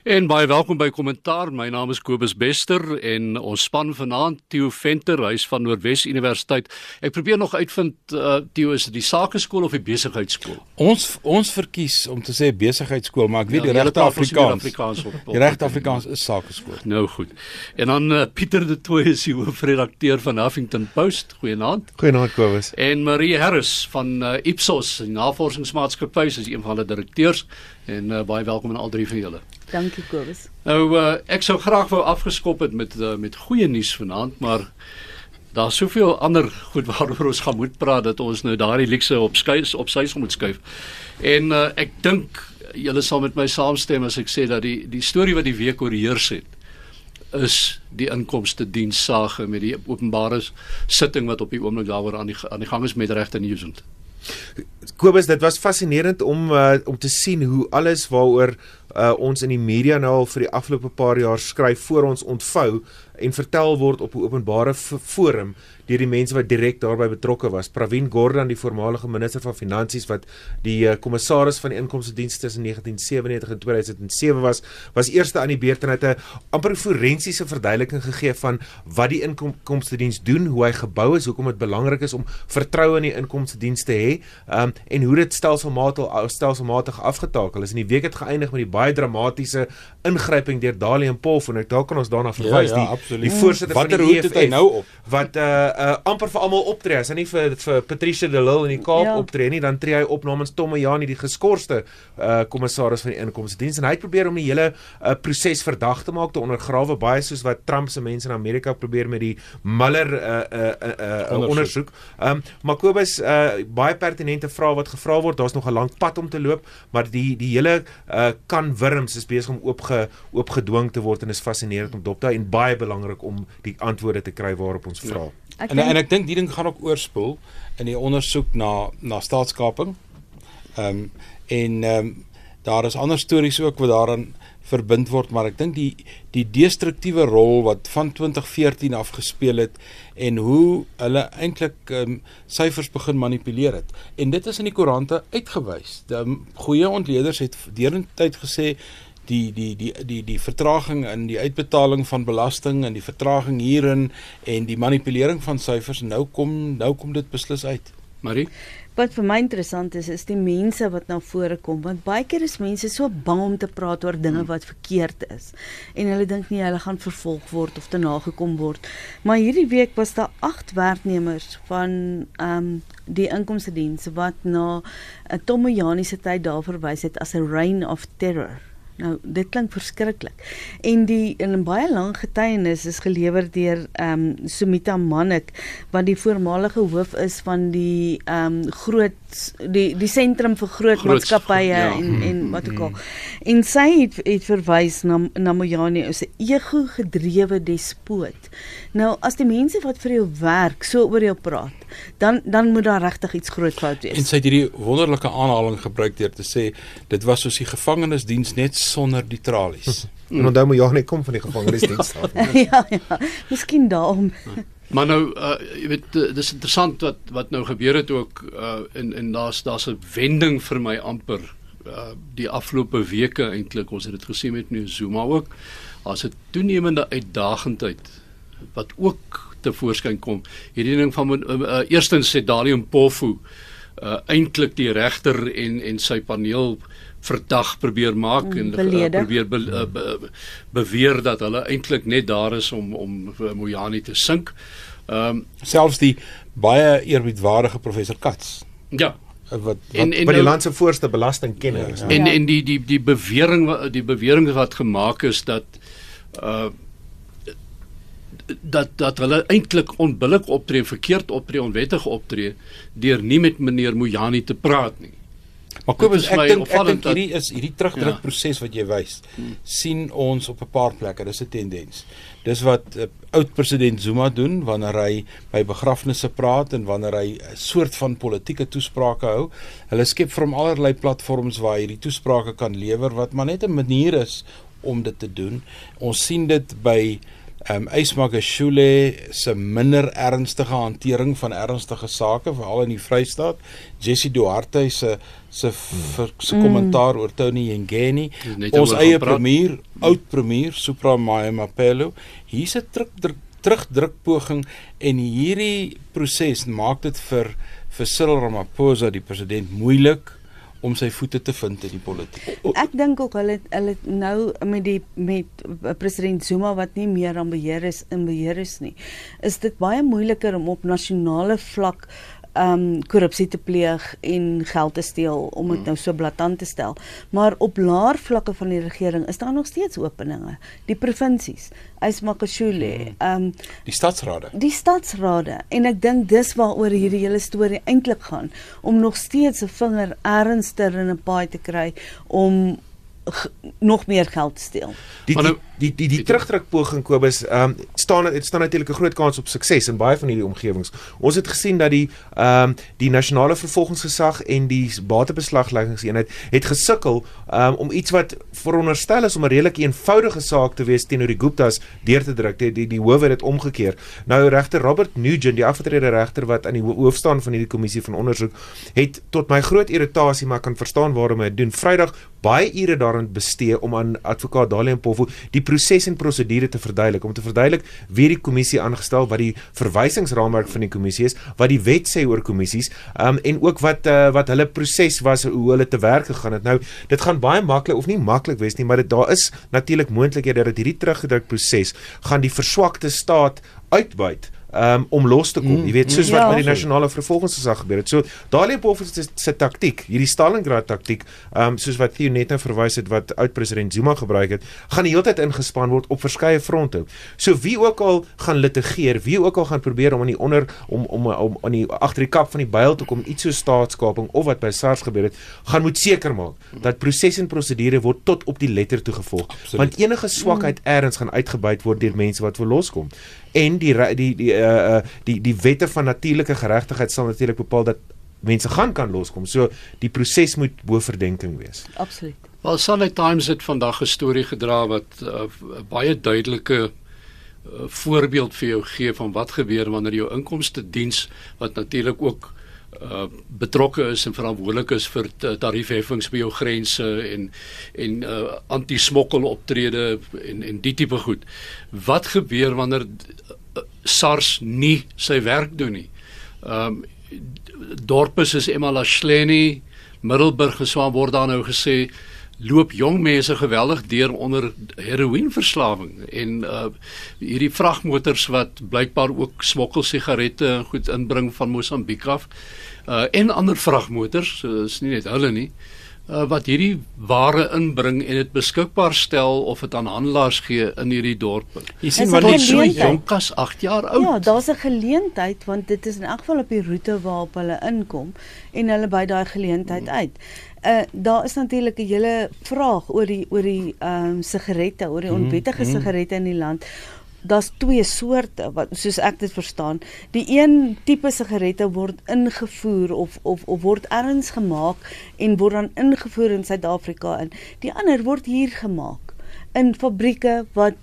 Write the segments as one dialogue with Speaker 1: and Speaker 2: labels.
Speaker 1: En baie welkom by Kommentaar. My naam is Kobus Bester en ons span vanaand Theo Venter, hy's van Noordwes Universiteit. Ek probeer nog uitvind uh, Theo is dit die sakeskool of die besigheidskool?
Speaker 2: Ons ons verkies om te sê besigheidskool, maar ek weet ja, die regte Afrikaans.
Speaker 1: Afrikaans op,
Speaker 2: op, die regte Afrikaans is sakeskool.
Speaker 1: Nou goed. En dan uh, Pieter de Tooy is die hoofredakteur van Huffington Post. Goeienaand.
Speaker 3: Goeienaand Kobus.
Speaker 1: En Marie Harris van uh, Ipsos, die navorsingsmaatskappy, is een van hulle direkteurs en uh, baie welkom aan al drie van julle.
Speaker 4: Dankie Kobus.
Speaker 1: Nou uh, ek sou graag wou afgeskop het met uh, met goeie nuus vanaand, maar daar's soveel ander goed waaroor ons gaan moet praat dat ons nou daardie lekse op skuis op sy moet skuif. En uh, ek dink julle sal met my saamstem as ek sê dat die die storie wat die week oorheers het is die inkomste diens sage met die openbare sitting wat op die oomblik daaroor aan die aan die gang is met regte nuus.
Speaker 3: Kobus, dit was fascinerend om uh, om te sien hoe alles waaroor uh, ons in die media nou al vir die afgelope paar jaar skryf voor ons ontvou en vertel word op 'n openbare forum deur die mense wat direk daarbey betrokke was. Pravin Gordhan, die voormalige minister van finansies wat die kommissaris van die inkomste diens tussen 1997 en 2007 was, was eerste aan die beurt en het 'n amper forensiese verduideliking gegee van wat die inkomste diens doen, hoe hy gebou is, hoekom dit belangrik is om vertroue in die inkomste diens te hê, um, en hoe dit stelselmatig stelselmatig afgetakel is. In die week het geëindig met die baie dramatiese ingryping deur Dali en Paul en ek dalk kan ons daarna verwys
Speaker 2: ja, ja,
Speaker 3: die die voorsitter van die EFF
Speaker 2: nou op
Speaker 3: wat uh uh amper vir almal optree as hy nie vir vir Patricia de Lille in die Kaap ja. optree nie dan tree hy op namens Tomme Jani die geskorste uh kommissaris van die inkomste diens en hy het probeer om die hele uh proses verdag te maak te ondergrawe baie soos wat Trump se mense in Amerika probeer met die Mueller uh uh uh, uh ondersoek. Um maar Kobus uh baie pertinente vrae wat gevra word daar's nog 'n lang pad om te loop maar die die hele uh kan wurms is besig om oopge oopgedwing te word en is fascinerend om dop te hou en baie belangrik om die antwoorde te kry waarop ons vra.
Speaker 2: Ja. En en ek dink die ding gaan ook oorspoel in die ondersoek na na staatskaping. Ehm um, en ehm um, daar is ander stories ook wat daaraan verbind word, maar ek dink die die destruktiewe rol wat van 2014 af gespeel het en hoe hulle eintlik ehm um, syfers begin manipuleer het. En dit is in die koerante uitgewys. Die um, goeie ontleeders het deurentyd gesê die die die die die vertraging in die uitbetaling van belasting en die vertraging hierin en die manipulering van syfers nou kom nou kom dit beslis uit.
Speaker 1: Marie
Speaker 4: Wat vir my interessant is is die mense wat na vore kom want baie keer is mense so bang om te praat oor dinge wat verkeerd is en hulle dink nie hulle gaan vervolg word of te nagekom word. Maar hierdie week was daar 8 werknemers van ehm um, die inkomste diens wat na 'n uh, Tommojani se tyd daar verwys het as 'n reign of terror. Nou, dit klink verskriklik. En die in 'n baie lang getuienis is gelewer deur ehm um, Sumita Manik wat die voormalige hoof is van die ehm um, groot die die sentrum vir groot, groot maatskappye ja. en en wat ook al. En sy het het verwys na na Mojani as 'n ego gedrewe despoot. Nou, as die mense wat vir jou werk so oor jou praat, dan dan moet daar regtig iets groot fout wees.
Speaker 2: En sy het hierdie wonderlike aanhaling gebruik deur te sê dit was soos die gevangenisdiens net sonder die tralies.
Speaker 3: En onthou net kom van die gevangenisdiens af.
Speaker 4: ja, ja. Miskien daarom.
Speaker 1: Maar nou uh jy weet dis interessant wat wat nou gebeur het ook uh in en daar's daar's 'n wending vir my amper uh die afgelope weke eintlik ons het dit gesien met nou Zuma ook as 'n toenemende uitdagendheid wat ook te voorskyn kom. Hierdie ding van uh, uh, eerstens sê Dalium Pofu uh eintlik die regter en en sy paneel verdag probeer maak mm, en uh, probeer be, uh, be, beweer dat hulle eintlik net daar is om om Mojani te sink.
Speaker 2: Ehm um, selfs die baie eerbiedwaardige professor Katz.
Speaker 1: Ja,
Speaker 3: wat wat en, en, by die nou, land se voorste belastingkenner is.
Speaker 1: Ja. En en die die die bewering die bewering wat gemaak is dat uh dat dat hulle eintlik onbillik optree, verkeerd optree, onwettig optree deur nie met meneer Mojani te praat nie.
Speaker 2: Maar Kobus, ek dink ek dink hierdie is hierdie terugdruk ja. wat jy wys. Hmm. sien ons op 'n paar plekke, dis 'n tendens. Dis wat uh, oud president Zuma doen wanneer hy by begrafnisse praat en wanneer hy 'n soort van politieke toesprake hou. Hulle skep vir hom allerlei platforms waar hy hierdie toesprake kan lewer wat maar net 'n manier is om dit te doen. Ons sien dit by ehm um, Ysmagashule se minder ernstige hantering van ernstige sake veral in die Vrystaat. Jessie Duarte se se se kommentaar mm. oor Tony Yengeni, ons eie premier, oud premier Supra Mapelo. Hier's 'n druk druk terugdrukpoging en hierdie proses maak dit vir vir Cyril Ramaphosa die president moeilik om sy voete te vind in die politiek.
Speaker 4: Ek dink ook hulle hulle nou met die met president Zuma wat nie meer aan beheer is in beheer is nie. Is dit baie moeiliker om op nasionale vlak um korrupsie te pleeg en geld te steel om dit nou so blaatant te stel. Maar op laer vlakke van die regering is daar nog steeds openinge. Die provinsies, Ismakashule, um
Speaker 2: die stadsrade.
Speaker 4: Die stadsrade en ek dink dis waaroor hierdie hele storie eintlik gaan om nog steeds 'n vinger ernstiger in 'n paai te kry om nog meer geld steel.
Speaker 3: Die die die die, die terugdruk poging Kobus, ehm um, staan dit staan natuurlik 'n groot kans op sukses in baie van hierdie omgewings. Ons het gesien dat die ehm um, die nasionale vervolgingsgesag en die batebeslagleggingseenheid het gesukkel um, om iets wat veronderstel is om 'n redelik eenvoudige saak te wees teenoor die Guptas deur te druk. Die die, die howe het dit omgekeer. Nou regter Robert Nugent, die afgetrede regter wat aan die hoof staan van hierdie kommissie van ondersoek, het tot my groot irritasie maar kan verstaan waarom hy dit doen. Vrydag baie ure daarin bestee om aan advokaat Dalie Mpofu die proses en prosedure te verduidelik om te verduidelik wie die kommissie aangestel wat die verwysingsraamwerk van die kommissie is wat die wet sê oor kommissies um, en ook wat uh, wat hulle proses was hoe hulle te werk gegaan het nou dit gaan baie maklik of nie maklik wees nie maar dit daar is natuurlik moontlikhede dat hierdie teruggedruk proses gaan die verswakte staat uitbuit um, om los te kom. Mm, jy weet soos mm, wat ja. met die nasionale vervolgingsgesag gebeur het. So Dalie Poff se se taktik, hierdie Stalingrad taktik, um, soos wat Theo net nou verwys het wat oud-president Zuma gebruik het, gaan die hele tyd ingespan word op verskeie fronte. So wie ook al gaan litigeer, wie ook al gaan probeer om aan die onder om om om aan die agter die kap van die byl te kom iets so staatskaping of wat by SARS gebeur het, gaan moet seker maak dat proses en prosedure word tot op die letter toegevolg. Want enige swakheid mm. eers gaan uitgebuit word deur mense wat wil loskom en die die die uh die die wette van natuurlike geregtigheid sal natuurlik bepaal dat mense gaan kan loskom. So die proses moet bo verdenking wees.
Speaker 4: Absoluut.
Speaker 1: Wel Sunday Times het vandag 'n storie gedra wat uh, baie duidelike uh, voorbeeld vir jou gee van wat gebeur wanneer jou inkomste diens wat natuurlik ook uh betrokke is en verantwoordelik is vir tariefheffings by jou grense en en uh anti-smokkel optrede en en die tipe goed. Wat gebeur wanneer uh, SARS nie sy werk doen nie? Um dorpe soos Emalahleni, Middelburg geswaan word daar nou gesê loop jong mense geweldig deur onder heroïneverslawing en uh hierdie vragmotors wat blykbaar ook smokkel sigarette en goed inbring van Mosambiek af uh en ander vragmotors so is nie net hulle nie uh wat hierdie ware inbring en dit beskikbaar stel of dit aan handelaars gee in hierdie dorpe.
Speaker 4: Jy sien wat dit so
Speaker 1: jonk as 8 jaar oud.
Speaker 4: Ja, daar's 'n geleentheid want dit is in elk geval op die roete waarop hulle inkom en hulle by daai geleentheid uit. Hmm uh daar is natuurlik 'n hele vraag oor die oor die ehm um, sigarette, oor die mhm, onwettige mm, sigarette in die land. Daar's twee soorte wat soos ek dit verstaan. Die een tipe sigarette word ingevoer of of of word ergens gemaak en word dan ingevoer in Suid-Afrika in. Die ander word hier gemaak in fabrieke wat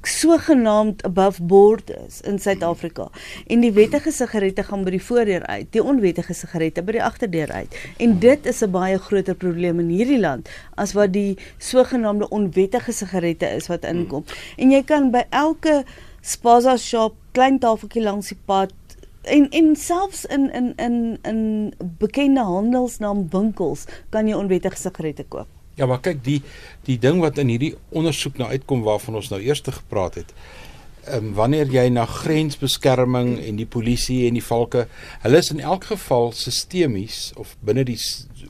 Speaker 4: sogenaamd above board is in Suid-Afrika. En die wettige sigarette gaan by die voordeur uit, die onwettige sigarette by die agterdeur uit. En dit is 'n baie groter probleem in hierdie land as wat die sogenaamde onwettige sigarette is wat inkom. En jy kan by elke spaza shop, klein tafeltjie langs die pad en en selfs in in in in bekende handelsnaam winkels kan jy onwettige sigarette koop.
Speaker 2: Ja, maar kyk die die ding wat in hierdie ondersoek nou uitkom waarvan ons nou eers te gepraat het. Ehm um, wanneer jy na grensbeskerming en die polisie en die valke, hulle is in elk geval sistemies of binne die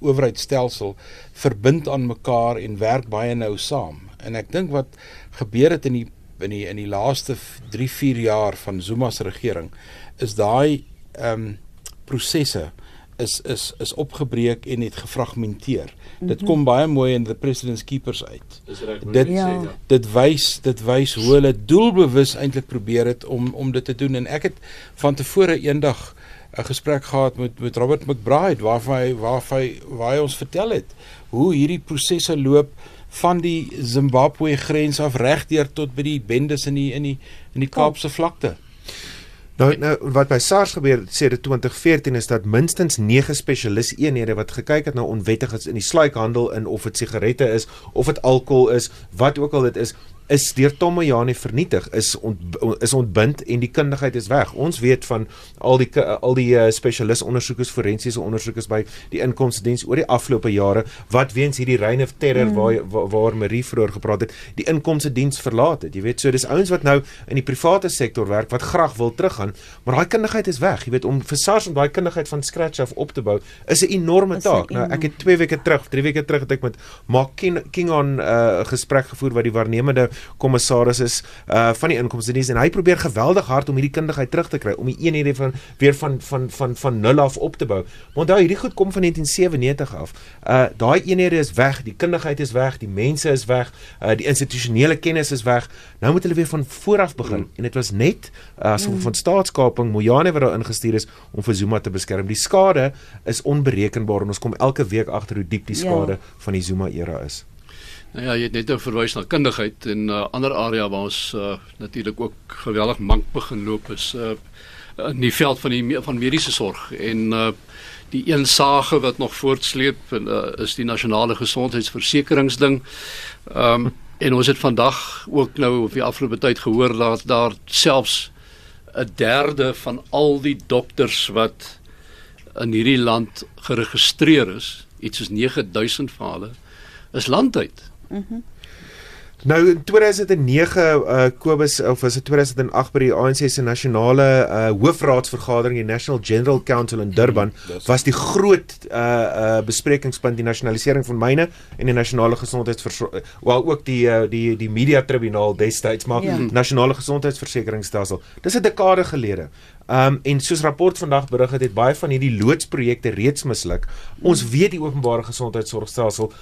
Speaker 2: owerheidstelsel verbind aan mekaar en werk baie nou saam. En ek dink wat gebeur het in die in die in die laaste 3-4 jaar van Zuma se regering is daai ehm um, prosesse is is is opgebreek en het gefragmenteer. Mm -hmm. Dit mhm. kom baie mooi in the president's keepers uit.
Speaker 1: Dis reg.
Speaker 2: Dit ja. ja. dit wys dit wys hoe hulle doelbewus eintlik probeer het om om dit te doen en ek het van tevore eendag 'n gesprek gehad met met Robert McBride waarvan hy waarvan hy waar hy ons vertel het hoe hierdie prosesse loop van die Zimbabwe grens af regdeur tot by die bendes in die in die in die Kaapse vlakte.
Speaker 3: Nou nou wat by SARS gebeur het sedert 2014 is dat minstens 9 spesialis eenhede wat gekyk het na onwettiges in die sluikhandel in of dit sigarette is of dit alkohol is, wat ook al dit is, is deur Tomoyani vernietig, is ont, is ontbind en die kundigheid is weg. Ons weet van al die al die uh, spesialis ondersoekers, forensiese ondersoekers by die inkomste diens oor die afgelope jare wat weens hierdie reign of terror mm. waar, waar waar Marie vroeër gepraat het, die inkomste diens verlaat het. Jy weet, so dis ouens wat nou in die private sektor werk wat graag wil teruggaan, maar daai kundigheid is weg. Jy weet om vir SARS om daai kundigheid van scratch af op te bou is 'n enorme taak. Nou ek het 2 weke terug, 3 weke terug het ek met Mark King, King on 'n uh, gesprek gevoer wat die waarnemende kommissaris is uh van die inkomste diens en hy probeer geweldig hard om hierdie kundigheid terug te kry om die eenhede van weer van van van van nul af op te bou. Maar onthou hierdie goed kom van 1997 af. Uh daai eenhede is weg, die kundigheid is weg, die mense is weg, uh die institusionele kennis is weg. Nou moet hulle weer van voor af begin mm. en dit was net uh, as mm. van staatskaping Mojane wat daar ingestuur is om vir Zuma te beskerm. Die skade is onberekenbaar en ons kom elke week agter hoe diep die ja. skade ja. van die Zuma era is.
Speaker 1: Nou ja, jy het net nou verwys na kundigheid en 'n uh, ander area waar ons uh, natuurlik ook geweldig mank begin loop is uh, in die veld van die van mediese sorg en uh, die een sage wat nog voortsleep en, uh, is die nasionale gesondheidsversekeringsding. Ehm um, en ons het vandag ook nou of die afgelope tyd gehoor dat daar selfs 'n derde van al die dokters wat in hierdie land geregistreer is, iets soos 9000 van hulle, is landuit. Mhm. Mm
Speaker 3: Nou in 2009 uh Kobus of was dit 2008 by die ANC se nasionale uh hoofraadsvergadering die National General Council in Durban mm, was die groot uh uh besprekingspunt die nasionalisering van myne en die nasionale gesondheidsversorging wel ook die uh, die die media tribunaal destyds maar ja. nasionale gesondheidsversekeringsstelsel dis 'n dekade gelede Um en soos rapport vandag berig het, het baie van hierdie loodsprojekte reeds misluk. Ons weet die openbare gesondheidsorgstelsel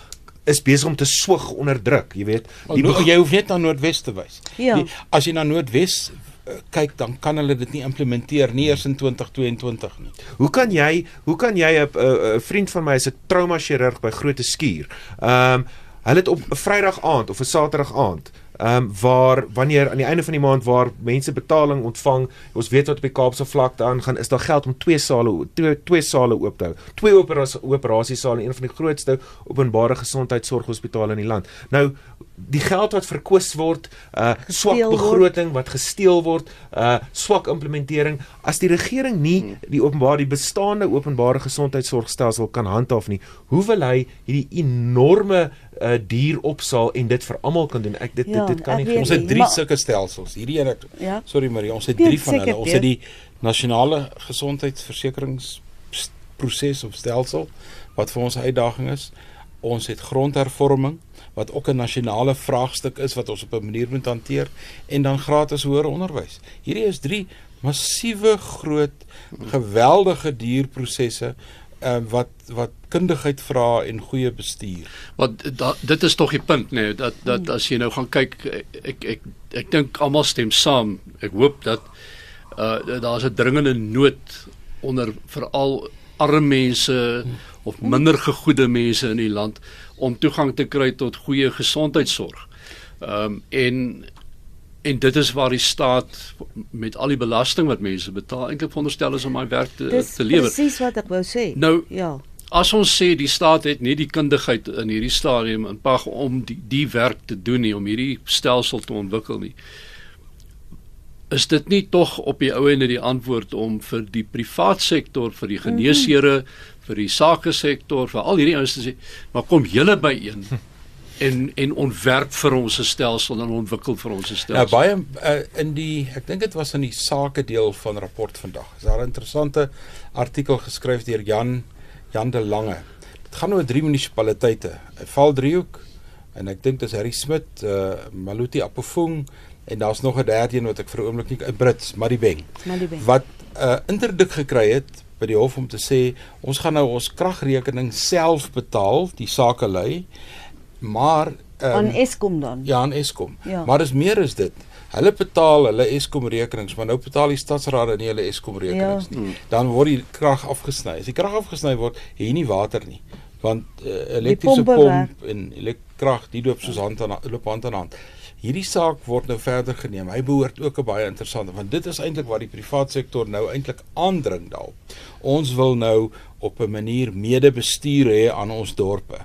Speaker 3: is besig om te swig onder druk, jy weet.
Speaker 2: Die, no, jy hoef net na Noordwes te wys.
Speaker 4: Ja. Die,
Speaker 2: as jy na Noordwes uh, kyk, dan kan hulle dit nie implementeer nie eers in 2022 nie.
Speaker 3: Hoe kan jy, hoe kan jy 'n 'n vriend van my is 'n trauma chirurg by Grote Skuur. Ehm um, hulle het op 'n Vrydag aand of 'n Saterdag aand ehm um, waar wanneer aan die einde van die maand waar mense betaling ontvang, ons weet wat op die Kaapse vlakte aangaan, is daar geld om twee sale twee twee sale oop te hou. Twee operasiesale, een van die grootste openbare gesondheidsorghospitale in die land. Nou die geld wat verkwis word, uh swak begroting wat gesteel word, uh swak implementering. As die regering nie hmm. die openbare die bestaande openbare gesondheidsorgstelsel kan handhaaf nie, hoe wil hy hierdie enorme uh dier opsaal en dit vir almal kan doen? Ek dit ja, dit, dit kan nie.
Speaker 2: Ons het drie sulke stelsels. Hierdie een ek ja. Sorry Marie, ons het drie van hulle. Ons het die nasionale gesondheidsversekeringsproses of stelsel wat vir ons uitdaging is. Ons het grondhervorming wat ook 'n nasionale vraagstuk is wat ons op 'n manier moet hanteer en dan gratis hoër onderwys. Hierdie is drie massiewe groot geweldige dierprosesse uh, wat wat kundigheid vra en goeie bestuur.
Speaker 1: Want da, dit is tog die punt nê nee, dat dat as jy nou gaan kyk ek ek ek, dink almal stem saam. Ek hoop dat uh daar's 'n dringende nood onder veral arme mense of minder gegoede mense in die land om toegang te kry tot goeie gesondheidsorg. Ehm um, en en dit is waar die staat met al die belasting wat mense betaal eintlik veronderstel is om my werk te
Speaker 4: Dis
Speaker 1: te lewer.
Speaker 4: Dis presies wat ek wou sê.
Speaker 1: Nou ja. As ons sê die staat het nie die kundigheid in hierdie stadium in pag om die die werk te doen nie om hierdie stelsel te ontwikkel nie. Is dit nie tog op die ou ende die antwoord om vir die privaat sektor, vir die geneesere, mm -hmm vir die sake sektor, vir al hierdie ouens te sê, maar kom julle by een en en ontwerp vir ons 'n stelsel en ontwikkel vir ons 'n ja, stelsel.
Speaker 2: Ja, baie uh, in die ek dink dit was in die sake deel van rapport vandag. Is daar 'n interessante artikel geskryf deur Jan Jan de Lange. Dit gaan oor drie munisipaliteite. Valdriehoek en ek dink dis Harry Smit, uh Maluti Apofung en daar's nog 'n derde een wat ek vir 'n oomblik nie 'n Brits, Maribeng.
Speaker 4: Maribeng.
Speaker 2: Wat 'n uh, interdik gekry het by die hof om te sê ons gaan nou ons kragrekening self betaal, die sake lei. Maar
Speaker 4: um, aan Eskom dan.
Speaker 2: Ja, aan Eskom. Ja. Maar dis meer as dit. Hulle betaal hulle Eskom rekenings, maar nou betaal die stadsraad nie hulle Eskom rekenings ja. nie. Dan word die krag afgesny. As die krag afgesny word, het jy nie water nie. Want uh, elektriese
Speaker 4: pompe werk.
Speaker 2: pomp en elektrag, die loop soos hand aan loop hand aan hand. Hierdie saak word nou verder geneem. Hy behoort ook 'n baie interessante want dit is eintlik waar die privaat sektor nou eintlik aandring daarop. Ons wil nou op 'n manier medebestuur hê aan ons dorpe.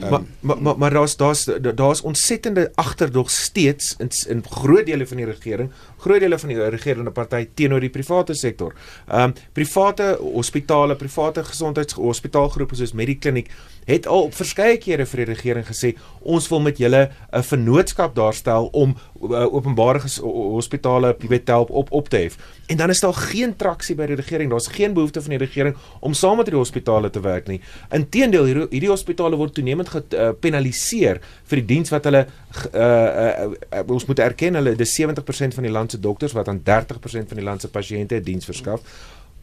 Speaker 2: Um,
Speaker 3: Maar maar maar, maar daar's daar's daar's ontsettende agterdog steeds in in groot dele van die regering, groot dele van die regerende party teenoor die private sektor. Ehm um, private hospitale, private gesondheidshospitaalgroepe soos Medikliniek het al op verskeie kere vir die regering gesê ons wil met julle 'n vennootskap daarstel om uh, openbare hospitale jy weet help op op te hef. En dan is daar geen traksie by die regering. Daar's geen behoefte van die regering om saam met die hospitale te werk nie. Inteendeel hierdie, hierdie hospitale word toenemend gepenaliseer vir die diens wat hulle uh, uh, uh, ons moet erken hulle dis 70% van die land se dokters wat aan 30% van die land se pasiënte 'n diens verskaf.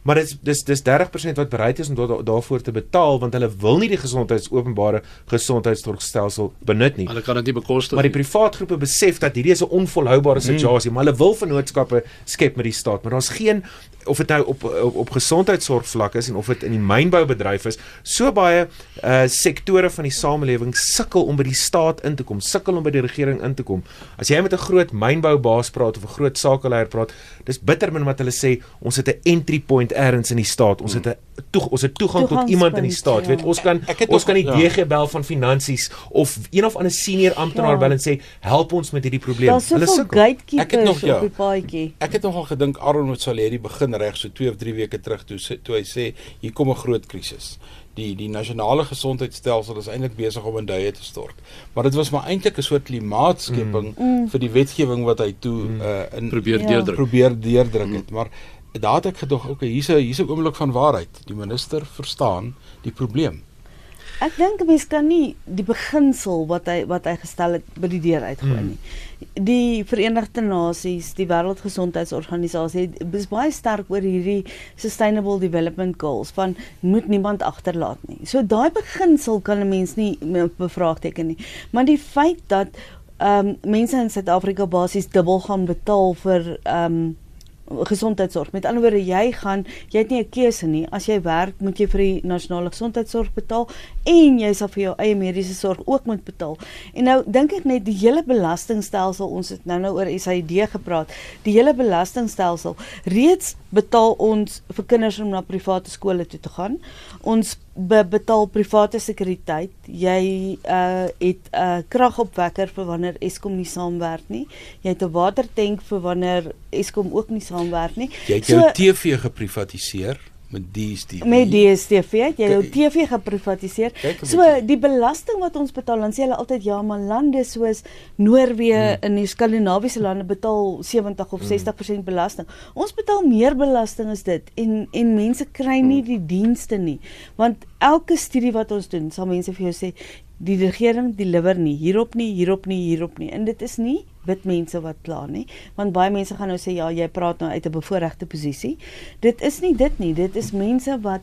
Speaker 3: Maar dis dis dis 30% wat bereid is om daar, daarvoor te betaal want hulle wil nie die gesondheids openbare gesondheidsorgstelsel benut nie.
Speaker 1: Hulle kan dit nie bekostig
Speaker 3: Maar die
Speaker 1: nie.
Speaker 3: privaat groepe besef dat hierdie is 'n onvolhoubare situasie, mm. maar hulle wil vennootskappe skep met die staat, maar daar's geen of dit nou op op, op gesondheidsorg vlak is en of dit in die mynboubedryf is, so baie uh sektore van die samelewing sukkel om by die staat in te kom, sukkel om by die regering in te kom. As jy met 'n groot mynboubaas praat of 'n groot sakeleier praat, dis bitter min wat hulle sê, ons het 'n entry point ergens in die staat. Ons het 'n toeg, ons het toegang tot iemand in die staat. Jy weet, ons kan
Speaker 2: Ek het
Speaker 3: ons
Speaker 2: nog-
Speaker 3: kan die
Speaker 2: ja.
Speaker 3: DG bel van finansies of een of ander senior amptenaar
Speaker 4: Ja.
Speaker 3: bel en sê help ons met hierdie probleem.
Speaker 4: Daar's soveel
Speaker 2: Ek het nog- ja.
Speaker 4: die.
Speaker 2: Ek het nogal gedink Aaron met Saleri begin reg so 2 of 3 weke terug toe toe hy sê hier kom 'n groot krisis. Die die nasionale gesondheidstelsel is eintlik besig om in duie te stort. Maar dit was maar eintlik 'n soort klimaatskepping mm. vir die wetgewing wat hy toe mm. uh, in
Speaker 1: Probeer
Speaker 4: Ja.
Speaker 1: deurdruk.
Speaker 2: probeer deurdruk het. Maar daar het ek gedog, okay, hier's 'n hier's 'n oomblik van waarheid. Die minister verstaan die probleem.
Speaker 4: Ek dink 'n mens kan nie die beginsel wat hy wat hy gestel het by die deur uitgooi
Speaker 3: Hmm.
Speaker 4: Die Verenigde Nasies, die Wêreldgesondheidsorganisasie is baie sterk oor hierdie sustainable development goals van moet niemand agterlaat nie. So daai beginsel kan 'n mens nie bevraagteken nie. Maar die feit dat ehm um, mense in Suid-Afrika basies dubbel gaan betaal vir ehm um, gesondheidsorg. Met ander woorde, jy gaan jy het nie 'n keuse nie. As jy werk, moet jy vir die nasionale gesondheidsorg betaal en jy sal vir jou eie mediese sorg ook moet betaal. En nou dink ek net die hele belastingstelsel, ons het nou nou oor SAID gepraat. Die hele belastingstelsel, reeds betaal ons vir kinders om na private skole toe te gaan. Ons be betaal private sekuriteit. Jy uh het 'n uh, kragopwekker vir wanneer Eskom nie saamwerk nie. Jy het 'n watertank vir wanneer Eskom ook nie saamwerk nie.
Speaker 2: Jy het jou so, TV geprivatiseer met DStv.
Speaker 4: met DStv het jy jou TV geprivatiseer. So die belasting wat ons betaal, dan sê hulle altyd ja, maar lande soos Noorwe
Speaker 2: Hmm.
Speaker 4: in die Skandinawiese lande betaal 70 of 60% belasting. Ons betaal meer belasting as dit en en mense kry nie
Speaker 2: Hmm.
Speaker 4: die dienste nie. Want elke studie wat ons doen, sal mense vir jou sê die regering deliver nie hierop nie, hierop nie, hierop nie. En dit is nie wit mense wat kla nie, want baie mense gaan nou sê ja, jy praat nou uit 'n bevoordeelde posisie. Dit is nie dit nie. Dit is mense wat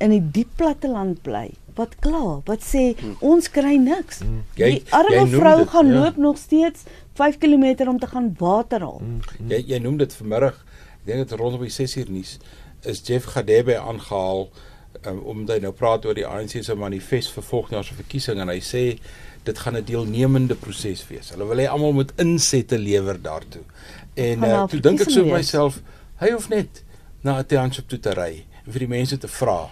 Speaker 4: in die diep platteland bly wat kla, wat sê ons kry niks.
Speaker 2: Hmm. Jy-
Speaker 4: Die arme vrou
Speaker 2: dit,
Speaker 4: gaan
Speaker 2: ja.
Speaker 4: loop nog steeds 5 km om te gaan water haal.
Speaker 2: Jy jy noem dit vanmiddag, ek dink dit rondom die 6uur nuus is Jeff Gadebe aangehaal um, omdat hy nou praat oor die ANC se manifest vir volgende jaar se verkiesing en hy sê dit gaan 'n deelnemende proses wees. Hulle wil hê almal moet insette lewer daartoe. En uh,
Speaker 4: daar
Speaker 2: toe dink ek so myself, hy hoef net na 'n township toe te ry en vir die mense te vra,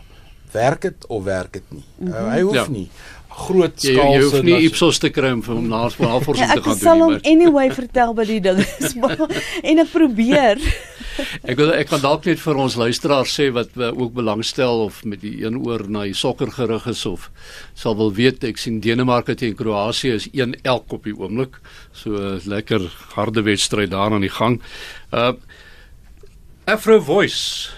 Speaker 2: werk dit of werk dit nie? Uh, hy hoef
Speaker 1: Ja.
Speaker 2: nie groot
Speaker 1: Jy,
Speaker 2: skaal
Speaker 1: jy hoef nie Ipsos te kry om vir hom navorsing
Speaker 4: Ja,
Speaker 1: te
Speaker 4: ek
Speaker 1: gaan
Speaker 4: sal
Speaker 1: doen
Speaker 4: hom
Speaker 1: nie. maar-
Speaker 4: anyway vertel by die ding is. maar- en ek probeer.
Speaker 1: Ek wil ek kan dalk net vir ons luisteraars sê wat ook belangstel of met die een oor na die sokker gerig is of sal wil weet ek sien Denemarke teen Kroasie is 1 elk op die oomblik. So uh, lekker harde wedstryd daar aan die gang. Uh Afro Voice.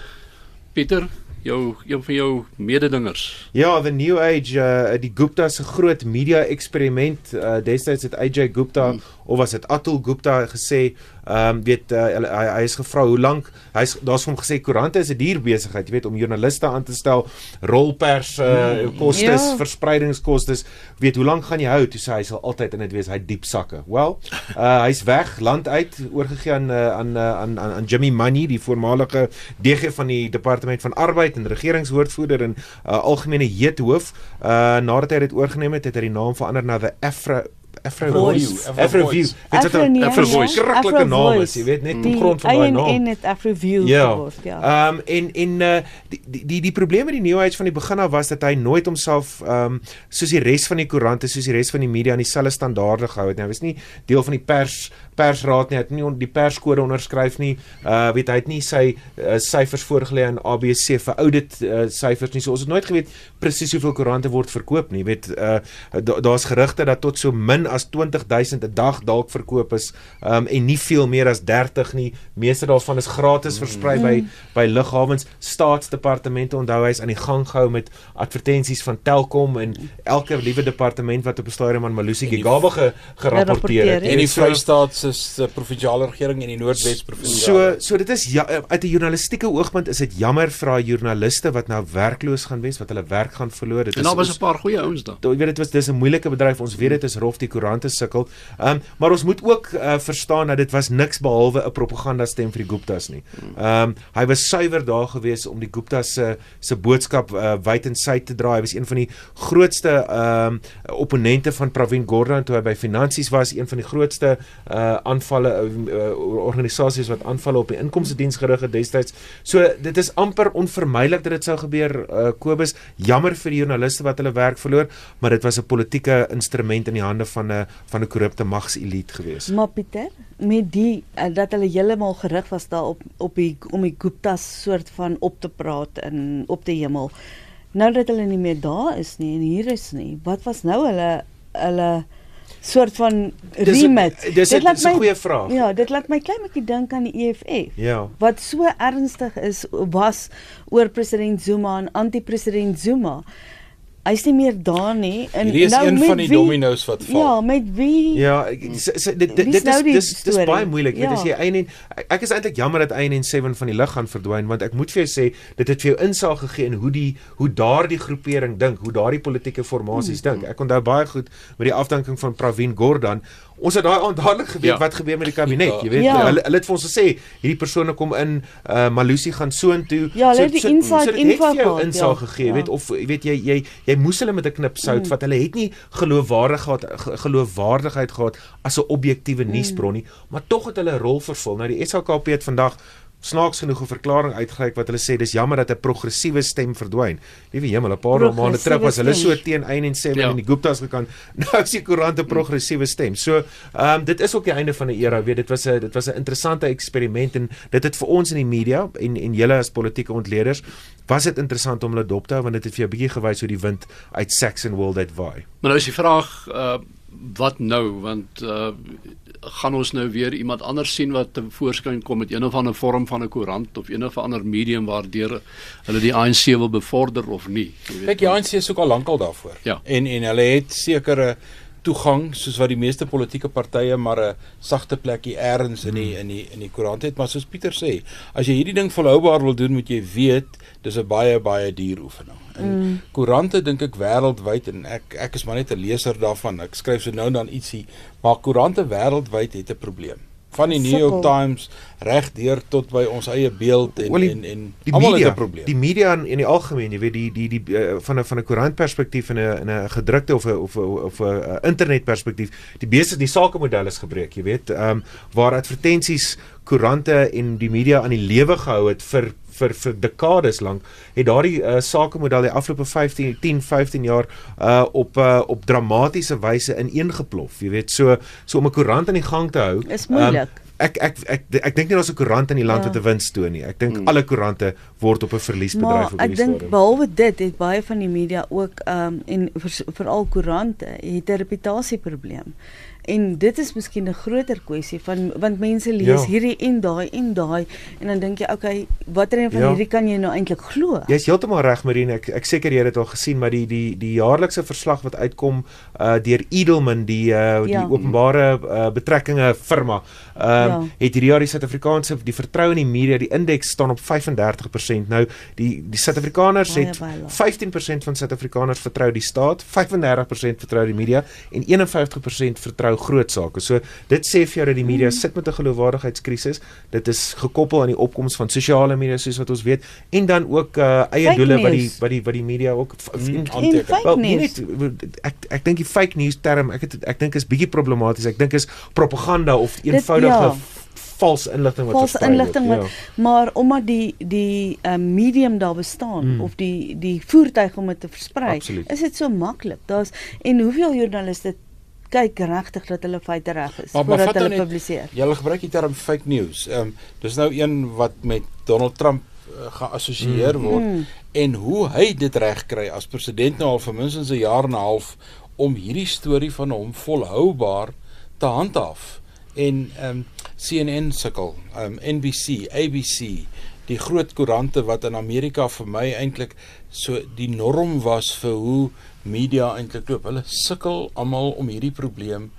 Speaker 1: Pieter, jou een van jou mededingers.
Speaker 3: Ja, the new age uh die Gupta se groot media eksperiment uh destyds het AJ Gupta hmm. Of was dit Atul Gupta gesê ehm um, weet uh, hy, hy is gevra hoe lank hy's daar's hom gesê koerante is 'n duur besigheid jy weet om joernaliste aan te stel rolpers uh, kostes
Speaker 4: Ja.
Speaker 3: verspreidingskostes weet hoe lank gaan jy hou toe sê hy sal altyd in dit wees hy diep sakke wel uh, hy's weg land uit oorgegee aan uh, aan, uh, aan aan aan Jimmy Money die voormalige DG van die departement van arbeid en regeringswoordvoerder en uh, algemene heethoof. Uh nadat hy dit oorgeneem het, het hy die naam verander na the Afro Afro
Speaker 4: Voice.
Speaker 3: Voice.
Speaker 2: Afro
Speaker 3: Afro
Speaker 2: Voice.
Speaker 3: View. Weet jy wat 'n
Speaker 4: Afro
Speaker 3: naam is, jy weet net
Speaker 4: Die
Speaker 3: op grond van daai naam.
Speaker 4: en het Afro View
Speaker 3: Ja.
Speaker 4: geword, ja.
Speaker 3: Ehm um, en en uh, die die die, die probleem met die News van die begin af was dat hy nooit homself ehm um, soos die res van die koerante, soos die res van die media aan dieselfde standaarde gehou het nie. Hy was nie deel van die pers persraad nie. Hy het nie on, die perskode onderskryf nie. Uh weet hy het nie sy uh, syfers voorgelê aan ABC vir audit uh, syfers nie. So ons het nooit geweet presies hoeveel koerante word verkoop nie. Jy weet uh da, daar's gerugte dat tot so min as 20000 'n dag dalk verkoop is um en nie veel meer as 30 nie. Meeste daarvan is gratis versprei by by lughawens. Staatsdepartemente onthou hy's aan die gang gehou met advertensies van Telkom en elke liewe departement wat op 'n stadium aan Malusi
Speaker 2: En
Speaker 3: Gigaba ge, gerapporteer het.
Speaker 2: En die Vrystaat se provinsiale regering en die Noordwes provinsie.
Speaker 3: So so dit is ja, uit 'n journalistieke oogpunt is dit jammer vir daai joernaliste wat nou werkloos gaan wees, wat hulle werk gaan verloor. Dit
Speaker 1: En
Speaker 3: is
Speaker 1: daar was 'n paar goeie ouens daar.
Speaker 3: Jy weet dit was dis 'n moeilike bedryf. Ons weet dit is rof die koerante sukkel. Ehm um, maar ons moet ook uh, verstaan dat dit was niks behalwe 'n propaganda stem vir die Guptas nie. Ehm um, hy was suiwer daar gewees om die Guptas se se boodskap uh, wyd en suid te dra. Hy was een van die grootste ehm um, opponente van Pravin Gordhan toe hy by finansies was, een van die grootste uh, aanvalle uh, organisasies wat aanvalle op die inkomste diens gerig het destyds. So dit is amper onvermydelik dat dit sou gebeur uh, Kobus. Jammer vir die joernaliste wat hulle werk verloor, maar dit was 'n politieke instrument in die hande van 'n van 'n korrupte magselite gewees.
Speaker 4: Maar Pieter, met die uh, dat hulle heeltemal gerig was daar op die om die Guptas soort van op te praat in op die hemel. Nou dat hulle nie meer daar is nie en hier is nie, wat was nou hulle hulle soort van remit?
Speaker 3: dis-
Speaker 4: Dit laat
Speaker 3: dis 'n goeie vraag.
Speaker 4: Ja, dit laat my klein bietjie dink aan die EFF.
Speaker 3: Ja.
Speaker 4: Wat so ernstig is was oor president Zuma en anti-president Zuma. Hy's nie meer daar nie en
Speaker 2: Hierdie is
Speaker 4: nou
Speaker 2: een
Speaker 4: met
Speaker 2: van die
Speaker 4: wie-
Speaker 2: dominos wat val.
Speaker 4: Ja, met wie?
Speaker 3: Ja, ek- s- s- dit dit dit
Speaker 4: is nou
Speaker 3: is dis dis baie moeilik.
Speaker 4: Ja.
Speaker 3: as jy een en ek- is eintlik jammer dat een en 7 van die lig gaan verdwyn want ek moet vir jou sê dit het vir jou insaag gegee in hoe die hoe daardie groepering dink, hoe daardie politieke formasies
Speaker 4: Hmm.
Speaker 3: dink. Ek onthou baie goed met die afdanking van Pravin Gordhan. Ons het daai aand dadelik geweet
Speaker 1: Ja.
Speaker 3: wat gebeur met die kabinet, jy weet.
Speaker 4: Ja.
Speaker 3: Hulle hulle het vir ons gesê hierdie persone kom in uh Malusi gaan soontoe.
Speaker 4: Ja, hulle die
Speaker 3: dit het
Speaker 4: info
Speaker 3: vir jou
Speaker 4: gehad,
Speaker 3: insaag
Speaker 4: ja.
Speaker 3: gegee,
Speaker 4: Ja.
Speaker 3: weet of jy weet jy jy jy moes hulle met 'n knip sout vat. Hulle het nie geloofwaardigheid ge- geloofwaardigheid gehad as 'n objektiewe nuusbron nie, maar tog het hulle 'n rol vervul. Nou die SAKP het vandag snaaks genoeg 'n verklaring uitgereik wat hulle sê dis jammer dat 'n progressiewe stem verdwyn. Liewe hemel, 'n paar maande terug was hulle so teen een en sê
Speaker 1: Ja.
Speaker 3: en die Guptas gekant. Nou is die koerant 'n progressiewe stem. So, ehm um, dit is ook die einde van 'n era, weet dit was 'n dit was 'n interessante eksperiment en dit het vir ons in die media en en julle as politieke ontleeders was dit interessant om hulle dop te hou want dit het vir jou 'n bietjie gewys hoe die wind uit Saxon World uit waai.
Speaker 1: Maar nou is die vraag uh wat nou want uh gaan ons nou weer iemand anders sien wat voorskyn kom met een of ander vorm van 'n koerant of een of ander medium waardeur hulle die ANC wil bevorder of nie. Weet,
Speaker 2: Kyk, die ANC is ook al lankal daarvoor.
Speaker 1: Ja.
Speaker 2: En en hulle het sekere toegang soos wat die meeste politieke partye maar 'n sagte plekkie eers in die in die in die koerant het, maar soos Pieter sê, as jy hierdie ding volhoubaar wil doen, moet jy weet dis 'n baie baie duur oefening. En mm. koerante dink ek wêreldwyd en ek ek is maar net 'n leser daarvan. Ek skryf so nou en dan ietsie, maar koerante wêreldwyd het 'n probleem. Van die New York. Times reg deur tot by ons eie beeld en
Speaker 3: Wel, die-
Speaker 2: en en
Speaker 3: die
Speaker 2: almal
Speaker 3: media,
Speaker 2: het 'n probleem.
Speaker 3: Die media in, in die algemeen, jy weet die die die uh, van 'n van 'n koerantperspektief en 'n in 'n gedrukte of 'n of 'n of 'n uh, internetperspektief, die besigheid die sakemodel is gebreek, jy weet, ehm um, waar advertensies koerante en die media aan die lewe gehou het vir vir vir dekades lank het daardie uh, sakemodel die afgelope 15 10 15 jaar uh op uh, op dramatiese wyse ineengeplof jy weet so so om 'n koerant aan die gang te hou
Speaker 4: Is
Speaker 3: ehm,
Speaker 4: moeilik.
Speaker 3: ek ek ek ek, ek dink nie daar's 'n koerant in die land
Speaker 4: Ja.
Speaker 3: wat 'n winst toon nie. Ek dink
Speaker 1: Hmm.
Speaker 3: alle koerante word op 'n verliesbedryf
Speaker 4: Maar
Speaker 3: op
Speaker 4: ek
Speaker 3: hierdie
Speaker 4: dink
Speaker 3: stadium.
Speaker 4: behalwe dit het baie van die media ook ehm um, en veral koerante het 'n reputasieprobleem. En dit is miskien 'n groter kwessie van want mense lees
Speaker 3: Ja.
Speaker 4: hierdie en daai en daai en dan dink jy okay, watter een van
Speaker 3: Ja.
Speaker 4: hierdie kan jy nou eintlik glo?
Speaker 3: Jy's heeltemal reg Marine. Ek ek seker jy het dit al gesien, maar die die die jaarlikse verslag wat uitkom uh deur Edelman, die uh die
Speaker 4: Ja.
Speaker 3: openbare uh, betrekkinge firma, ehm um,
Speaker 4: Ja.
Speaker 3: het hierdie jaar die Suid-Afrikaanse die vertroue in die media, die indeks staan op 35%. Nou die die Suid-Afrikaners het
Speaker 4: baie laag.
Speaker 3: 15% van Suid-Afrikaners vertrou die staat, 35% vertrou die media en 51% vertrou trou groot sake. So dit sê vir jou dat die media sit met 'n geloofwaardigheidskrisis. Dit is gekoppel aan die opkoms van sosiale media soos wat ons weet en dan ook uh, eie
Speaker 4: Fake
Speaker 3: doele wat die
Speaker 4: news.
Speaker 3: wat die wat die media ook
Speaker 2: Mm, aanteken.
Speaker 4: fake
Speaker 3: Wel, nie
Speaker 4: news.
Speaker 3: net ek ek dink die fake news term ek het ek dink is bietjie problematies. Ek dink is propaganda of eenvoudige
Speaker 4: ja.
Speaker 3: f- vals inligting wat
Speaker 4: Vals inligting wat maar omdat die die uh, medium daar bestaan
Speaker 3: Mm.
Speaker 4: mm. of die die voertuig om dit te versprei,
Speaker 3: Absoluut.
Speaker 4: is dit so maklik. Daar's en hoeveel joernaliste kyk regtig dat hulle feite reg is
Speaker 2: Maar- maar
Speaker 4: voordat
Speaker 2: vat nou
Speaker 4: hulle
Speaker 2: net-
Speaker 4: publiseer.
Speaker 2: Jy gebruik die term fake news. Ehm um, dis nou een wat met Donald Trump uh, geassosieer
Speaker 3: Mm.
Speaker 2: word
Speaker 4: Mm.
Speaker 2: en hoe hy dit reg kry as president nou al vir minstens 'n jaar en 'n half om hierdie storie van hom volhoubaar te handhaaf. En ehm um, CNN sukkel, ehm um, NBC, ABC, die groot koerante wat in Amerika vir my eintlik so die norm was vir hoe media eintlik loop. Hulle sukkel almal om hierdie probleem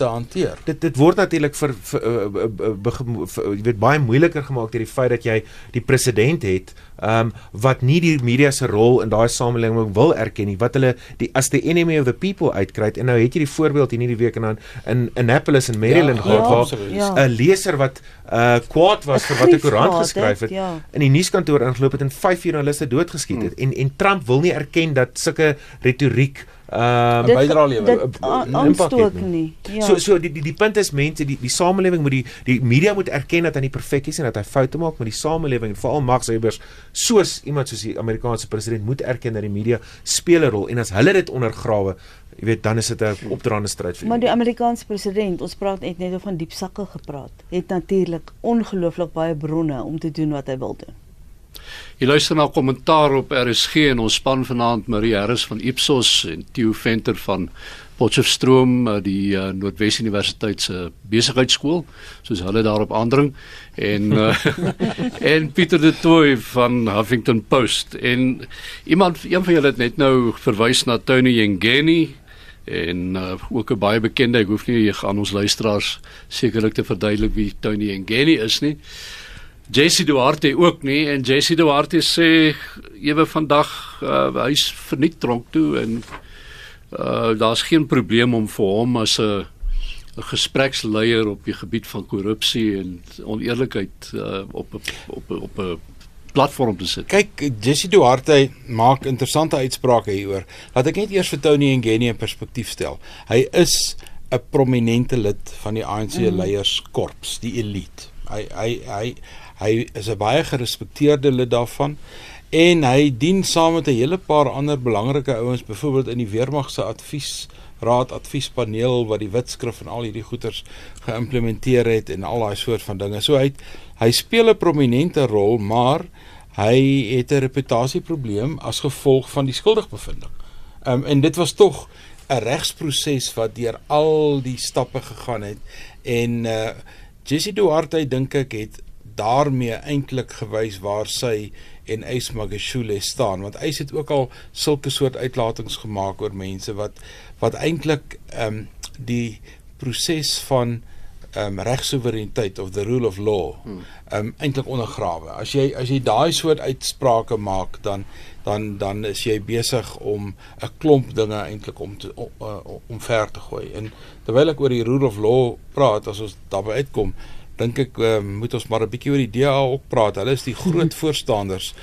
Speaker 2: te hanteer.
Speaker 3: dit dit word natuurlik vir, vir, uh, bege- vir jy weet baie moeiliker gemaak deur die feit dat jy die president het um wat nie die media se rol in daai samelewing wil erken nie wat hulle die as the enemy of the people uitkry en nou het jy die voorbeeld hier hierdie week in in Annapolis in Maryland
Speaker 2: Ja,
Speaker 3: gehad
Speaker 2: ja,
Speaker 3: waar
Speaker 2: absoluut.
Speaker 3: 'n
Speaker 4: Ja.
Speaker 3: leser wat uh kwaad was vir wat 'n koerant geskryf
Speaker 4: het,
Speaker 3: het
Speaker 4: ja.
Speaker 3: in die nuuskantoor ingeloop het en vyf joernaliste doodgeskiet het en en Trump wil nie erken dat sulke retoriek um
Speaker 2: Dit- bydrae lewer,
Speaker 3: uh, uh, impak nie.
Speaker 4: Ja.
Speaker 3: So so die die die punt is mense die die samelewing moet die die media moet erken dat hy nie perfek is en dat hy foute maak, maar die samelewing en veral magshebbers soos iemand soos die Amerikaanse president moet erken dat die media speel 'n rol en as hulle dit ondergrawe, jy weet, dan is dit 'n opdraande stryd vir
Speaker 4: Maar
Speaker 3: die
Speaker 4: die Amerikaanse president, ons praat net net oor van diep sakke gepraat, het natuurlik ongelooflik baie bronne om te doen wat hy wil doen.
Speaker 1: Jy luister na kommentaar op RSG en ons span vanaand Marie Harris van Ipsos en Theo Venter van Potchefstroom, eh, die uh, Noordwes Universiteit se besigheidskool, soos hulle daarop aandring en uh, en Pieter de Tooy van Huffington Post en iemand een van julle het net nou verwys na Tony Yengeni en uh, ook 'n baie bekende, ek hoef nie aan ons luisteraars sekerlik te verduidelik wie Tony Yengeni is nie. Jesse Duarte ook nie en Jesse Duarte sê ewe vandag uh, hy's verniet tronk toe en uh, daar's geen probleem om vir hom as 'n 'n gespreksleier op die gebied van korrupsie en oneerlikheid uh, op op op 'n platform te sit.
Speaker 2: Kyk, Jesse Duarte maak interessante uitsprake hieroor. Laat ek net eers vir Tony Ngeni in perspektief stel. Hy is 'n prominente lid van die ANC mm. leierskorps, die elite. Hy hy hy hy is 'n baie gerespekteerde lid daarvan en hy dien saam met 'n hele paar ander belangrike ouens, byvoorbeeld in die weermag se advies raad adviespaneel wat die wetskrif en al hierdie goeters geïmplementeer het en al daai soort van dinge. So hy het, hy speel 'n prominente rol, maar hy het 'n reputasieprobleem as gevolg van die skuldigbevindings. Um, en dit was tog 'n regsproses wat deur al die stappe gegaan het en uh Jesse Duarte dink ek het daarmee eintlik gewys waar sy en Ace Magashule staan want Ace het ook al sulke soort uitlatings gemaak oor mense wat wat eintlik ehm um, die proses van ehm um, regsoevereiniteit of the rule of law ehm um, eintlik ondergrawe. As jy as jy daai soort uitsprake maak dan dan dan is jy besig om 'n klomp dinge eintlik om te om, uh, om ver te gooi. En terwyl ek oor die rule of law praat, as ons daarby uitkom, dink ek uh, moet ons maar 'n bietjie oor die DA ook praat. Hulle is die groot voorstanders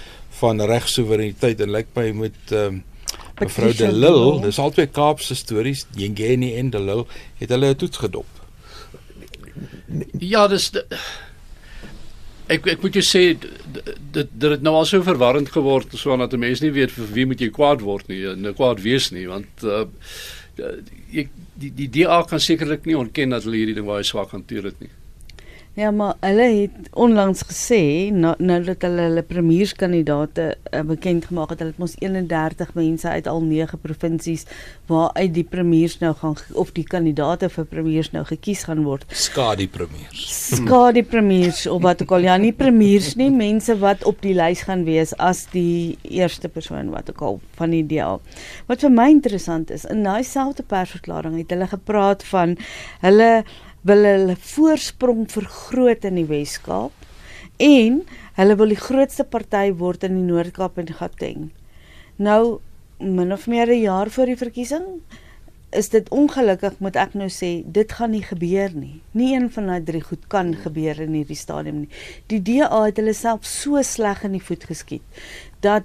Speaker 2: van regsoevereiniteit en lyk my moet um, Mevrou De Lille, dis albei Kaapse stories, Yengeni en De Lille, het hulle 'n toets gedop.
Speaker 1: Ja, dis de, ek ek moet jou sê dit dit het nou al so verwarrend geword so dat 'n mens nie weet vir wie moet jy kwaad word nie en kwaad wees nie want uh, ek die die DA kan sekerlik nie ontken dat hulle hierdie ding baie swak hanteer het nie.
Speaker 4: Ja, maar hulle het onlangs gesê nou nou dat hulle hulle premierskandidaate uh, bekend gemaak het, hulle het mos 31 mense uit al 9 provinsies waaruit die premiers nou gaan of die kandidaate vir premiers nou gekies gaan word.
Speaker 2: Skadi premiers.
Speaker 4: Skade premiers of wat ook al. Ja, nie premiers nie, mense wat op die lys gaan wees as die eerste persoon wat ook al van die DA. Wat vir my interessant is, in daai selfde persverklaring het hulle gepraat van hulle wil hulle voorsprong vergroot in die Wes-Kaap en hulle wil die grootste party word in die Noord-Kaap en Gauteng. Nou min of meer 'n jaar voor die verkiesing is dit ongelukkig moet ek nou sê dit gaan nie gebeur nie. Nie een van daai drie goed kan gebeur in hierdie stadium nie. Die DA het hulle self so sleg in die voet geskiet dat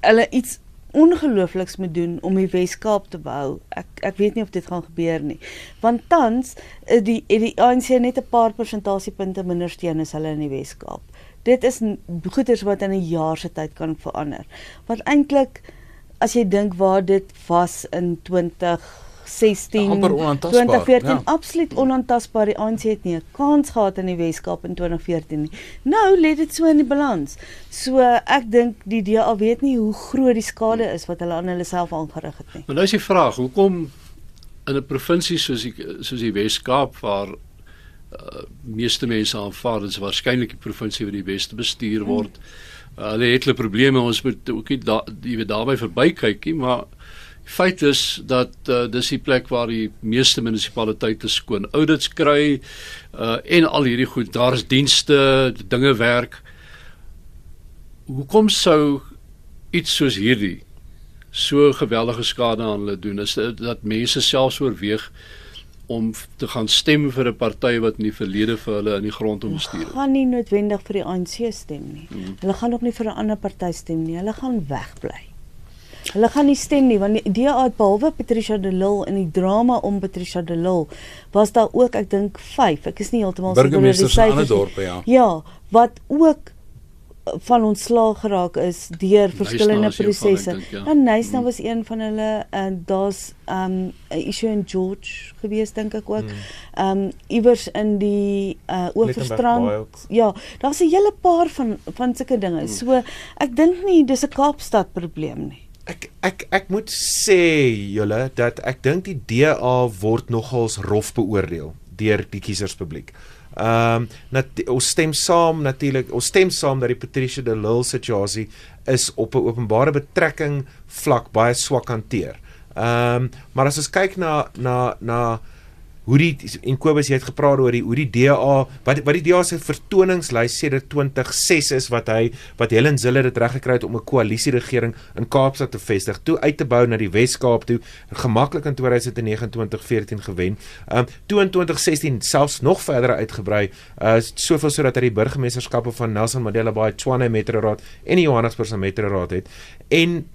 Speaker 4: hulle iets ongeloofliks moet doen om die Wes-Kaap te behou. Ek ek weet nie of dit gaan gebeur nie. Want tans is die die ANC net 'n paar persentasiepunte minder steun as hulle in die Wes-Kaap. Dit is goeders wat in 'n jaar se tyd kan verander. Wat eintlik as jy dink waar dit was in 2016
Speaker 2: Amper onaantastbaar,
Speaker 4: 2014
Speaker 2: ja.
Speaker 4: absoluut onaantastbaar. Die ANC het nie 'n kans gehad in die Weskaap in 2014 nie. Nou lê dit so in die balans. So ek dink die DA weet nie hoe groot die skade is wat hulle aan hulle self aangerig het nie.
Speaker 1: Maar nou is die vraag, hoekom in 'n provinsie soos die soos die Wes-Kaap waar uh, meeste mense aanvaar dit is waarskynlik die provinsie wat die beste bestuur word. Uh, hulle het hulle probleme, ons moet ook nie da, jy weet daarby verbykyk nie, maar feit is dat uh, dis die plek waar die meeste munisipaliteite skoon audits kry uh, en al hierdie goed, daar is dienste, dinge werk. Hoekom sou iets soos hierdie so geweldige skade aan hulle doen is dit dat mense selfs oorweeg om te gaan stem vir 'n party wat in die verlede vir hulle in die grond om bestuur het.
Speaker 4: gaan nie noodwendig vir die ANC stem nie. Mm. Hulle gaan ook nie vir 'n ander party stem nie. Hulle gaan wegbly. Hulle gaan nie stem nie want die DA het behalwe Patricia de Lille in die drama om Patricia de Lille was daar ook ek dink 5. Ek is nie heeltemal seker oor die
Speaker 2: Burgemeesters in ander
Speaker 4: syfers nie.
Speaker 2: dorpe, ja.
Speaker 4: Ja, wat ook van ontslaag geraak is deur verskillende
Speaker 1: van,
Speaker 4: prosesse.
Speaker 1: ja.
Speaker 4: Dan Nysna was een van hulle en daar's um 'n issue in George gewees dink ek ook. Um iewers in die uh
Speaker 3: Baai
Speaker 4: Oeverstrand. Ja, daar's 'n hele paar van van sulke dinge.
Speaker 1: Hmm.
Speaker 4: So ek dink nie dis 'n Kaapstad probleem nie.
Speaker 3: Ek ek ek moet sê julle dat ek dink die DA word nogals rof beoordeel deur die kieserspubliek. Ehm um, nat ons stem saam natuurlik ons stem saam dat die Patricia de Lille situasie is op 'n openbare betrekking vlak baie swak hanteer. Ehm um, maar as ons kyk na na na hoe die en Kobus jy het gepraat oor die hoe die DA wat wat die DA se vertoningslys sedert 2006 is wat hy wat Helen Zille dit reg gekry het om 'n koalisieregering in Kaapstad te vestig, toe uit te bou na die Wes-Kaap toe, gemaklik in 2029-14 gewen. Um toe in 2016 selfs nog verder uitgebrei, uh soveel sodat hy die burgemeesterskappe van Nelson Mandela Bay, Tshwane Metro Raad en die Johannesburgse Metro Raad het. En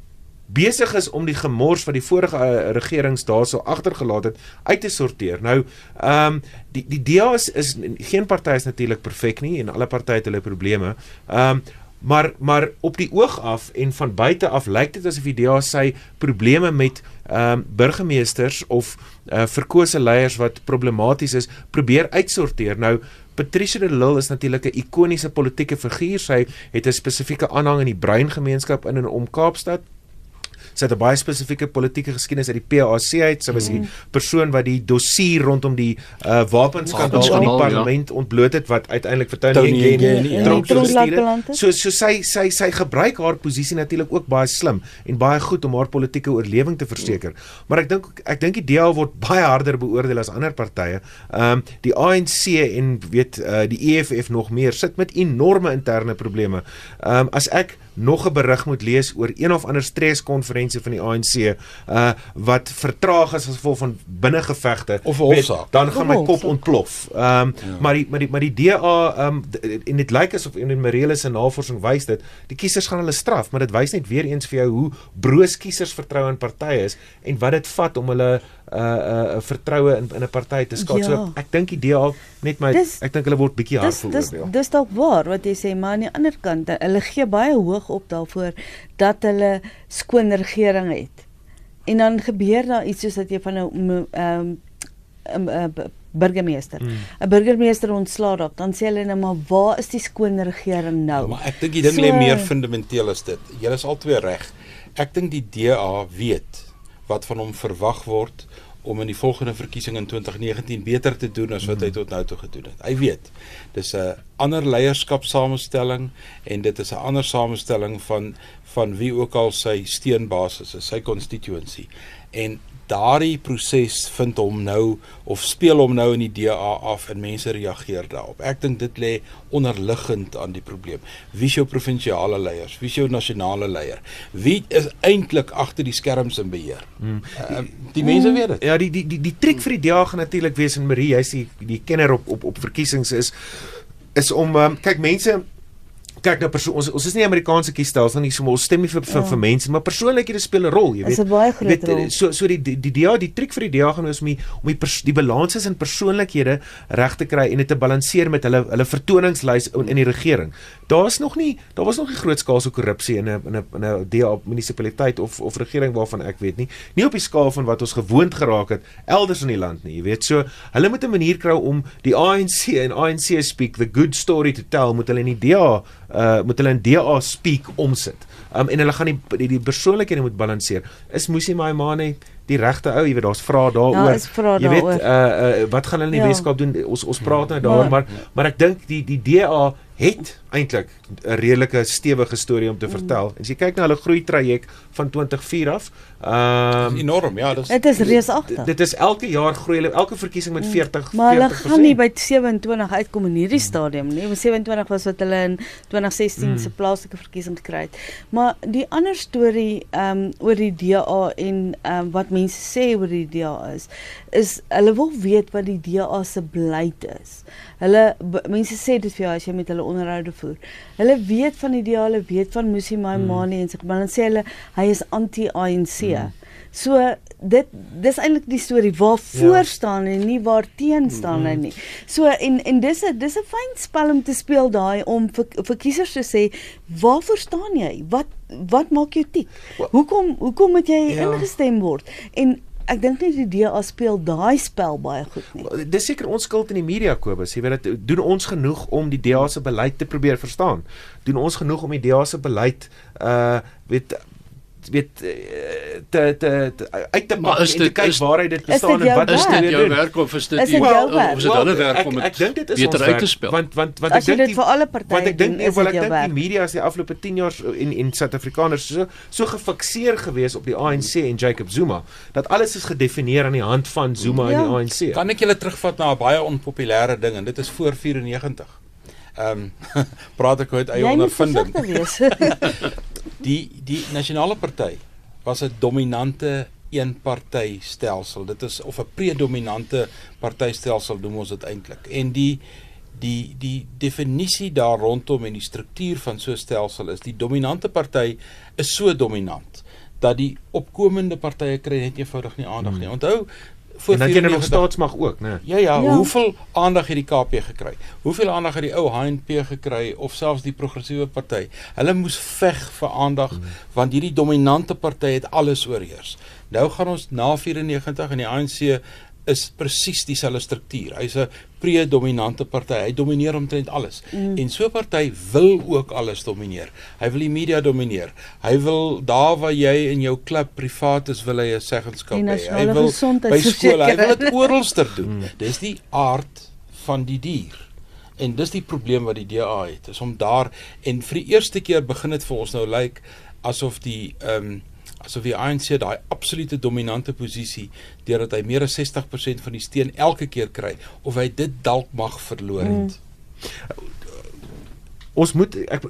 Speaker 3: besig is om die gemors wat die vorige uh, regerings daarso agtergelaat het uit te sorteer. Nou, ehm um, die die DA is, is geen party is natuurlik perfek nie en alle partye het hulle probleme. Ehm um, maar maar op die oog af en van buite af lyk dit asof die DA sy probleme met ehm um, burgemeesters of uh, verkose leiers wat problematies is, probeer uitsorteer. Nou Patricia de Lille is natuurlik 'n ikoniese politieke figuur. Sy het 'n spesifieke aanhang in die brein gemeenskap in en om Kaapstad. Sy het 'n baie spesifieke politieke geskiedenis uit die PAC uit. Sy was die persoon wat die dossier rondom die uh, wapenskandaal in die
Speaker 1: ja.
Speaker 3: parlement ontbloot het wat uiteindelik vir Tony Ngeni
Speaker 2: Ngeni, ja.
Speaker 3: Tronk gestuur het. So so sy sy sy gebruik haar posisie natuurlik ook baie slim en baie goed om haar politieke oorlewing te verseker. Maar ek dink ek dink die DA word baie harder beoordeel as ander partye. Ehm um, die ANC en weet uh, die EFF nog meer sit met enorme interne probleme. Ehm um, as ek nog 'n berig moet lees oor een of ander streskonferensie van die ANC uh wat vertraag is as gevolg van binnengevegte
Speaker 2: Of 'n hofsaak.
Speaker 3: dan gaan my kop ontplof. Ehm um, ja. maar die maar die maar die DA ehm um, en dit lyk asof in die Morele se navorsing wys dit die kiesers gaan hulle straf, maar dit wys net weer eens vir jou hoe broos kiesers vertrou in partye is en wat dit vat om hulle uh uh vertroue in in 'n party te skaad.
Speaker 4: Ja.
Speaker 3: So ek dink die DA net my
Speaker 4: Dis-
Speaker 3: ek dink hulle word bietjie hard
Speaker 4: Dis dis
Speaker 3: veroordeel.
Speaker 4: dis dalk waar wat jy sê, maar aan die ander kant, hulle gee baie hoog op daarvoor dat hulle skoon regering het. En dan gebeur daar iets soos dat jy van 'n ehm 'n eh, burgemeester. 'n
Speaker 3: Hmm.
Speaker 4: Burgemeester ontslaa raak, dan sê hulle nou maar waar is die skoon regering nou?
Speaker 2: Maar ek dink die ding
Speaker 4: So-
Speaker 2: lê meer fundamenteel as dit. Julle is albei reg. Ek dink die DA weet wat van hom verwag word om in die volgende verkiesing in 2019 beter te doen as wat hy tot nou toe gedoen het. Hy weet. Dis 'n ander leierskapsamestelling en dit is 'n ander samestelling van van wie ook al sy steunbasis is, sy constituency. En daardie proses vind hom nou of speel hom nou in die DA af en mense reageer daarop. Ek dink dit lê onderliggend aan die probleem. Wie is jou provinsiale leiers? Wie is jou nasionale leier? Wie is eintlik agter die skerms in beheer? Hmm. Uh, die mense weet dit.
Speaker 3: Ja, die die die die triek vir die DA gaan natuurlik wees en Marie, jy's die die kenner op op op verkiesings is is om um, kyk mense kyk nou persoon ons ons is nie Amerikaanse kiesstelsel nie so ons stem nie vir vir, ja. vir mense maar persoonlikhede speel 'n rol jy weet.
Speaker 4: Dis 'n baie groot weet, rol.
Speaker 3: So so die die die DA die triek vir die DA gaan is om die om die, pers, die balanse in persoonlikhede reg te kry en dit te balanseer met hulle hulle vertoningslys in, in die regering. Daar's nog nie daar was nog nie grootskaalse korrupsie in 'n in 'n in 'n DA munisipaliteit of of regering waarvan ek weet nie. Nie op die skaal van wat ons gewoond geraak het elders in die land nie, jy weet. So hulle moet 'n manier kry om die ANC en ANC speak the good story to tell moet hulle in die DA uh moet hulle in DA speak omsit. Um en hulle gaan die die, die persoonlikhede moet balanseer. Is Musi Maimane die regte ou, jy weet daar's vrae daaroor.
Speaker 4: Ja,
Speaker 3: jy weet uh uh wat gaan hulle in die ja. Weskaap doen? Ons ons praat nou daaroor, maar maar ek dink die die DA het eintlik 'n redelike stewige storie om te mm. vertel. En as jy kyk na hulle groei traject van 2004 af, ehm um,
Speaker 2: enorm, ja, dis
Speaker 4: Dit is reusagtig.
Speaker 3: Dit is elke jaar groei hulle elke verkiesing met 40
Speaker 4: mm. Maar hulle gaan nie by 27 uitkom in hierdie stadium nie. 27 was wat hulle in 2016 mm. se plaaslike verkiesing gekry het. Maar die ander storie ehm um, oor die DA en ehm um, wat mense sê oor die DA is, is hulle wil weet wat die DA se beleid is. Hulle mense sê dit vir jou as jy met hulle onderhoude voer. Hulle weet van die ideale, weet van Musi Maimane mm. en sy maar dan sê hulle hy is anti-ANC. Mm. So dit dis eintlik die storie waar voor ja. staan en nie waar teen staan mm. nie. So en en dis 'n dis 'n fyn spel om te speel daai om vir, vir kiesers te sê waarvoor staan jy? Wat wat maak jou tik? Hoekom hoekom moet jy ja. ingestem word? En ek dink nie die DA speel daai spel baie goed nie.
Speaker 3: Dis seker ons skuld in die media Kobus. Jy weet dit doen ons genoeg om die DA se beleid te probeer verstaan. Doen ons genoeg om die DA se beleid uh weet weet eh, te te, te uit te maak en te kyk waar hy dit bestaan
Speaker 1: en wat is dit jou werk of is dit
Speaker 4: is dit jou werk?
Speaker 1: Of is dit hulle werk om
Speaker 3: dit beter uit te speel? Want want want ek dink
Speaker 4: dit vir alle partye
Speaker 3: want ek dink nie wel ek dink die media is die afgelope 10 jaar en en Suid-Afrikaners so so gefikseer gewees op die ANC en Jacob Zuma dat alles is gedefinieer aan die hand van Zuma ja. en die ANC.
Speaker 2: Kan ek julle terugvat na 'n baie onpopulêre ding en dit is voor 94. Ehm um, praat ek uit eie ondervinding. die die nasionale party was 'n dominante eenparty stelsel. Dit is of 'n predominante partytelsel noem ons dit eintlik. En die die die definisie daar rondom en die struktuur van so 'n stelsel is die dominante party is so dominant dat die opkomende partye kry net eenvoudig nie aandag nie. Hmm. Onthou
Speaker 3: voor en dan nog staatsmag ook, né?
Speaker 2: Ja, ja, ja, hoeveel aandag het die KP gekry? Hoeveel aandag het die ou HNP gekry of selfs die progressiewe party? Hulle moes veg vir aandag hmm. want hierdie dominante party het alles oorheers. Nou gaan ons na 94 en die ANC is presies dieselfde struktuur. Hy's 'n predominante party. Hy domineer omtrent alles. Mm. En so 'n party wil ook alles domineer. Hy wil die media domineer. Hy wil daar waar jy in jou klub privaat is, wil hy 'n seggenskap hê. Hy wil by skool, hy wil dit oralster doen. Mm. Dis die aard van die dier. En dis die probleem wat die DA het. Is om daar en vir die eerste keer begin dit vir ons nou lyk like, asof die ehm um, asof die ANC daai absolute dominante posisie deurdat hy meer as 60% van die steun elke keer kry of hy dit dalk mag verloor het. Mm.
Speaker 3: Ons moet ek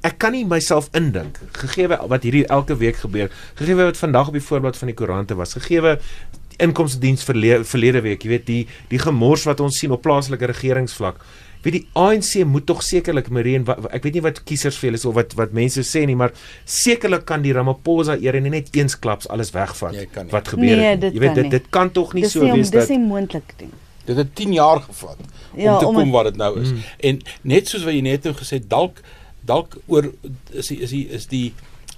Speaker 3: ek kan nie myself indink gegee wat hierdie elke week gebeur gegee wat vandag op die voorblad van die koerante was gegee inkomste diens verlede, verlede week jy weet die die gemors wat ons sien op plaaslike regeringsvlak weet die ANC moet tog sekerlik Marien ek weet nie wat kiesers vir hulle is of wat wat mense sê nie maar sekerlik kan die Ramaphosa eer en net eensklaps alles wegvat wat gebeur
Speaker 4: nee, het
Speaker 3: jy weet dit dit kan tog nie dis so nie, wees
Speaker 4: dat dis nie moontlik ding
Speaker 2: dit het 10 jaar gevat ja, om te kom wat dit nou is. Mm. en net soos wat jy net nou gesê dalk dalk oor is die, is die is die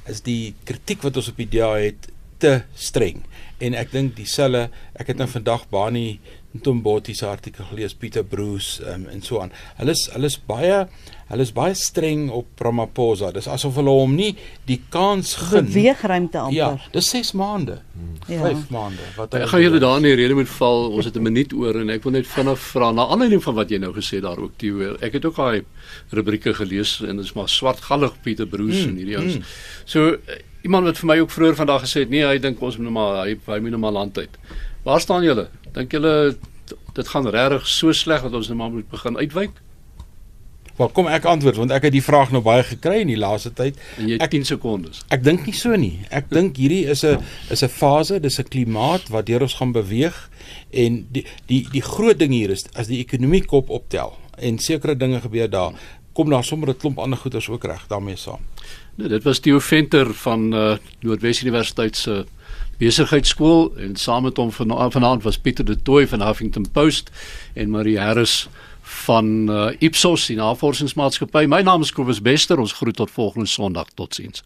Speaker 2: is die kritiek wat ons op die DA het te streng. En ek dink dieselfde ek het nou vandag Bani Ntombothi se artikel gelees Pieter Bruce um, en so aan. Hulle is hulle is baie hulle is baie streng op Ramaphosa. Dis asof hulle hom nie die kans gun
Speaker 4: beweegruimte amper.
Speaker 2: Ja, dis 6 maande. 5 hmm. ja. maande.
Speaker 1: Wat ek gaan julle daar in die rede moet val. Ons het 'n minuut oor en ek wil net vinnig vra na aanleiding van wat jy nou gesê daar ook die ek het ook daai rubrieke gelees en dit is maar swartgallig Pieter Bruce mm, en hierdie ons. Mm. So iemand wat vir my ook vroeër vandag gesê het, nee, hy dink ons moet nou maar hy hy moet nou maar land uit. Waar staan julle? Dink julle dit gaan regtig so sleg dat ons nou maar moet begin uitwyk?
Speaker 2: Wel kom ek antwoord want ek het die vraag nou baie gekry in die laaste tyd.
Speaker 1: En jy
Speaker 2: Ek-
Speaker 1: 10 sekondes.
Speaker 2: Ek dink nie so nie. Ek dink hierdie is 'n is 'n fase, dis 'n klimaat wat deur ons gaan beweeg en die die die groot ding hier is as die ekonomie kop optel en sekere dinge gebeur daar, kom daar sommer 'n klomp ander goeders ook reg daarmee saam.
Speaker 1: Nee, dit was Theo Venter van uh, Noordwes Universiteit se besigheidskool en saam met hom vana vanaand was Pieter de Tooy van Huffington Post en Marie Harris van uh, Ipsos, die navorsingsmaatskappy. My naam is Kobus Bester. Ons groet tot volgende Sondag. Totsiens.